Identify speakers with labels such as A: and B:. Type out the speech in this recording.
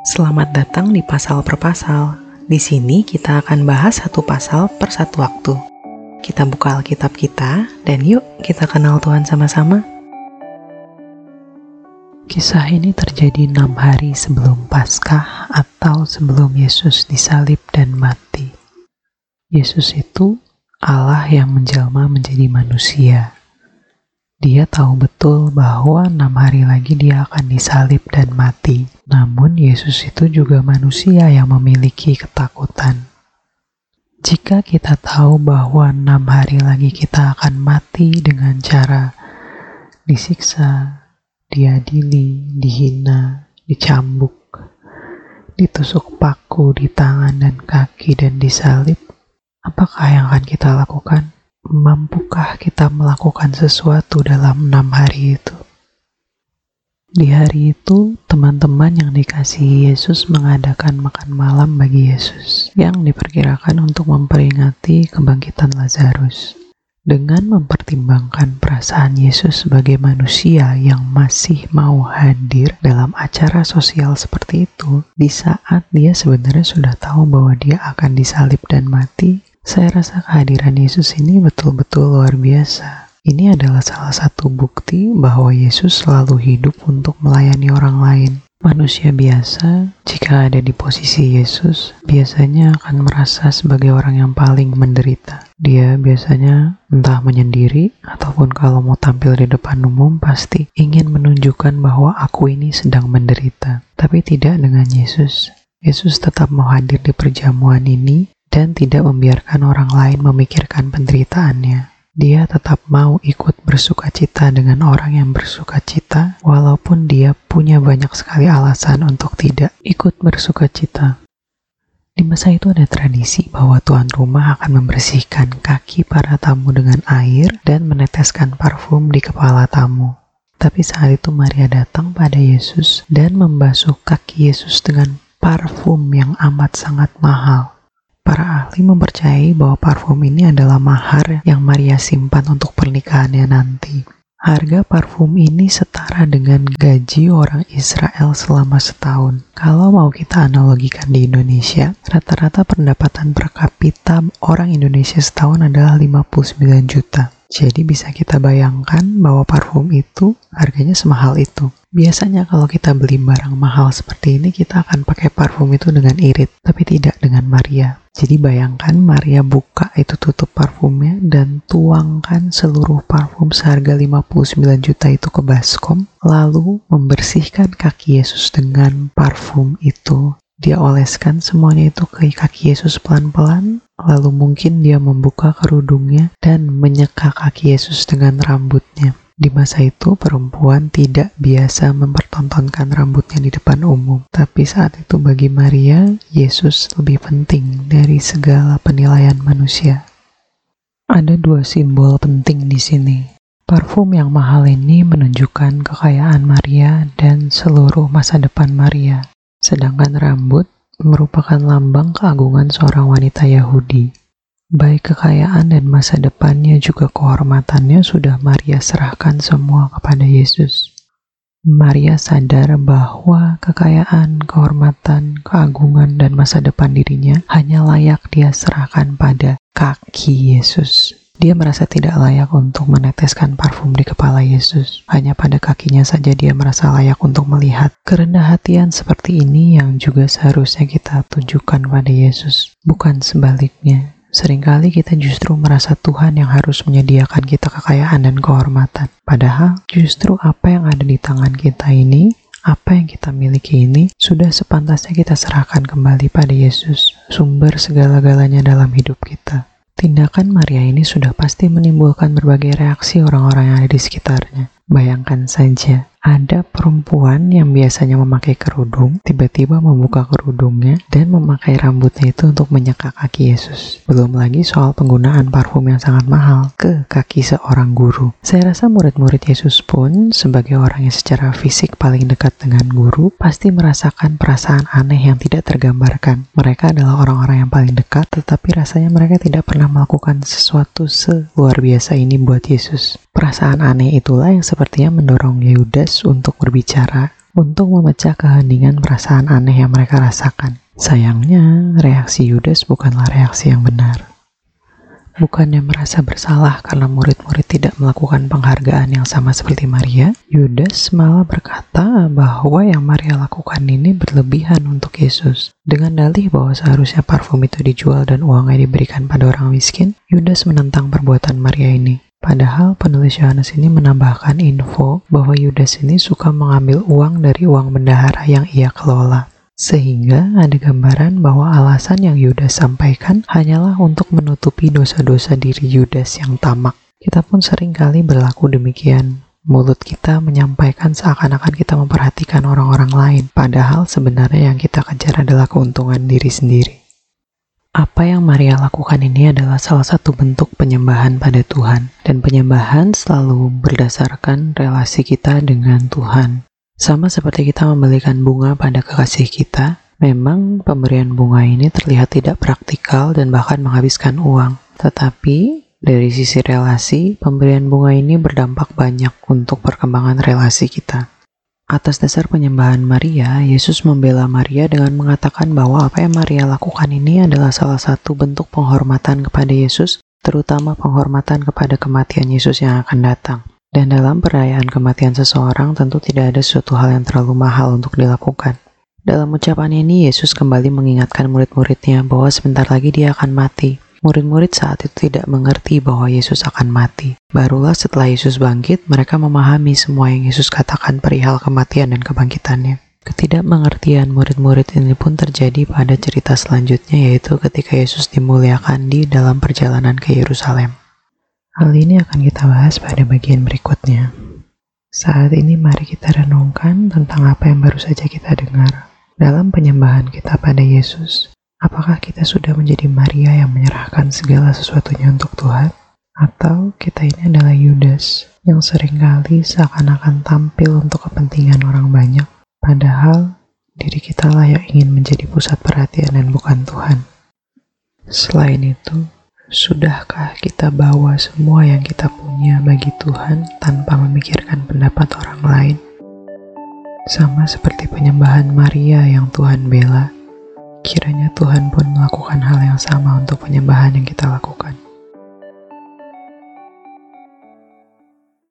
A: Selamat datang di pasal per pasal. Di sini kita akan bahas satu pasal per satu waktu. Kita buka Alkitab kita, dan yuk kita kenal Tuhan sama-sama. Kisah ini terjadi enam hari sebelum Paskah atau sebelum Yesus disalib dan mati. Yesus itu Allah yang menjelma menjadi manusia. Dia tahu betul bahwa enam hari lagi dia akan disalib dan mati. Namun Yesus itu juga manusia yang memiliki ketakutan. Jika kita tahu bahwa enam hari lagi kita akan mati dengan cara disiksa, diadili, dihina, dicambuk, ditusuk paku di tangan dan kaki dan disalib, apakah yang akan kita lakukan? Mampukah kita melakukan sesuatu dalam enam hari itu? Di hari itu, teman-teman yang dikasihi Yesus mengadakan makan malam bagi Yesus, yang diperkirakan untuk memperingati kebangkitan Lazarus. Dengan mempertimbangkan perasaan Yesus sebagai manusia yang masih mau hadir dalam acara sosial seperti itu, di saat dia sebenarnya sudah tahu bahwa dia akan disalib dan mati, saya rasa kehadiran Yesus ini betul-betul luar biasa. Ini adalah salah satu bukti bahwa Yesus selalu hidup untuk melayani orang lain. Manusia biasa, jika ada di posisi Yesus, biasanya akan merasa sebagai orang yang paling menderita. Dia biasanya entah menyendiri ataupun kalau mau tampil di depan umum pasti ingin menunjukkan bahwa aku ini sedang menderita. Tapi tidak dengan Yesus. Yesus tetap mau hadir di perjamuan ini dan tidak membiarkan orang lain memikirkan penderitaannya. Dia tetap mau ikut bersuka cita dengan orang yang bersuka cita, walaupun dia punya banyak sekali alasan untuk tidak ikut bersuka cita. Di masa itu ada tradisi bahwa tuan rumah akan membersihkan kaki para tamu dengan air dan meneteskan parfum di kepala tamu. Tapi saat itu Maria datang pada Yesus dan membasuh kaki Yesus dengan parfum yang amat sangat mahal. Para ahli mempercayai bahwa parfum ini adalah mahar yang Maria simpan untuk pernikahannya nanti. Harga parfum ini setara dengan gaji orang Israel selama setahun. Kalau mau kita analogikan di Indonesia, rata-rata pendapatan per kapita orang Indonesia setahun adalah 59 juta. Jadi bisa kita bayangkan bahwa parfum itu harganya semahal itu. Biasanya kalau kita beli barang mahal seperti ini, kita akan pakai parfum itu dengan irit, tapi tidak dengan Maria. Jadi bayangkan Maria buka itu tutup parfumnya dan tuangkan seluruh parfum seharga 59 juta itu ke baskom, lalu membersihkan kaki Yesus dengan parfum itu. Dia oleskan semuanya itu ke kaki Yesus pelan-pelan, lalu mungkin dia membuka kerudungnya dan menyeka kaki Yesus dengan rambutnya. Di masa itu, perempuan tidak biasa mempertontonkan rambutnya di depan umum. Tapi saat itu bagi Maria, Yesus lebih penting dari segala penilaian manusia. Ada dua simbol penting di sini. Parfum yang mahal ini menunjukkan kekayaan Maria dan seluruh masa depan Maria. Sedangkan rambut merupakan lambang keagungan seorang wanita Yahudi. Baik kekayaan dan masa depannya juga kehormatannya sudah Maria serahkan semua kepada Yesus. Maria sadar bahwa kekayaan, kehormatan, keagungan, dan masa depan dirinya hanya layak dia serahkan pada kaki Yesus. Dia merasa tidak layak untuk meneteskan parfum di kepala Yesus. Hanya pada kakinya saja dia merasa layak untuk melihat. Kerendah hatian seperti ini yang juga seharusnya kita tunjukkan pada Yesus, bukan sebaliknya. Seringkali kita justru merasa Tuhan yang harus menyediakan kita kekayaan dan kehormatan. Padahal justru apa yang ada di tangan kita ini, apa yang kita miliki ini, sudah sepantasnya kita serahkan kembali pada Yesus, sumber segala-galanya dalam hidup kita. Tindakan Maria ini sudah pasti menimbulkan berbagai reaksi orang-orang yang ada di sekitarnya. Bayangkan saja, ada perempuan yang biasanya memakai kerudung, tiba-tiba membuka kerudungnya dan memakai rambutnya itu untuk menyeka kaki Yesus. Belum lagi soal penggunaan parfum yang sangat mahal ke kaki seorang guru. Saya rasa murid-murid Yesus pun, sebagai orang yang secara fisik paling dekat dengan guru, pasti merasakan perasaan aneh yang tidak tergambarkan. Mereka adalah orang-orang yang paling dekat, tetapi rasanya mereka tidak pernah melakukan sesuatu seluar biasa ini buat Yesus. Perasaan aneh itulah yang sepertinya mendorong Yehudas untuk berbicara untuk memecah keheningan perasaan aneh yang mereka rasakan. Sayangnya, reaksi Yudas bukanlah reaksi yang benar. Bukannya merasa bersalah karena murid-murid tidak melakukan penghargaan yang sama seperti Maria, Yudas malah berkata bahwa yang Maria lakukan ini berlebihan untuk Yesus. Dengan dalih bahwa seharusnya parfum itu dijual dan uangnya diberikan pada orang miskin, Yudas menentang perbuatan Maria ini. Padahal penulis Yohanes ini menambahkan info bahwa Yudas ini suka mengambil uang dari uang bendahara yang ia kelola. Sehingga ada gambaran bahwa alasan yang Yudas sampaikan hanyalah untuk menutupi dosa-dosa diri Yudas yang tamak. Kita pun sering kali berlaku demikian. Mulut kita menyampaikan seakan-akan kita memperhatikan orang-orang lain, padahal sebenarnya yang kita kejar adalah keuntungan diri sendiri. Apa yang Maria lakukan ini adalah salah satu bentuk penyembahan pada Tuhan, dan penyembahan selalu berdasarkan relasi kita dengan Tuhan. Sama seperti kita membelikan bunga pada kekasih kita, memang pemberian bunga ini terlihat tidak praktikal dan bahkan menghabiskan uang. Tetapi dari sisi relasi, pemberian bunga ini berdampak banyak untuk perkembangan relasi kita. Atas dasar penyembahan Maria, Yesus membela Maria dengan mengatakan bahwa apa yang Maria lakukan ini adalah salah satu bentuk penghormatan kepada Yesus, terutama penghormatan kepada kematian Yesus yang akan datang. Dan dalam perayaan kematian seseorang tentu tidak ada suatu hal yang terlalu mahal untuk dilakukan. Dalam ucapan ini, Yesus kembali mengingatkan murid-muridnya bahwa sebentar lagi dia akan mati. Murid-murid saat itu tidak mengerti bahwa Yesus akan mati. Barulah setelah Yesus bangkit, mereka memahami semua yang Yesus katakan perihal kematian dan kebangkitannya. Ketidakmengertian murid-murid ini pun terjadi pada cerita selanjutnya yaitu ketika Yesus dimuliakan di dalam perjalanan ke Yerusalem. Hal ini akan kita bahas pada bagian berikutnya. Saat ini mari kita renungkan tentang apa yang baru saja kita dengar. Dalam penyembahan kita pada Yesus, apakah kita sudah menjadi Maria yang menyerahkan segala sesuatunya untuk Tuhan? Atau kita ini adalah Yudas yang sering kali seakan-akan tampil untuk kepentingan orang banyak, padahal diri kita lah yang ingin menjadi pusat perhatian dan bukan Tuhan. Selain itu, Sudahkah kita bawa semua yang kita punya bagi Tuhan tanpa memikirkan pendapat orang lain? Sama seperti penyembahan Maria yang Tuhan bela, kiranya Tuhan pun melakukan hal yang sama untuk penyembahan yang kita lakukan.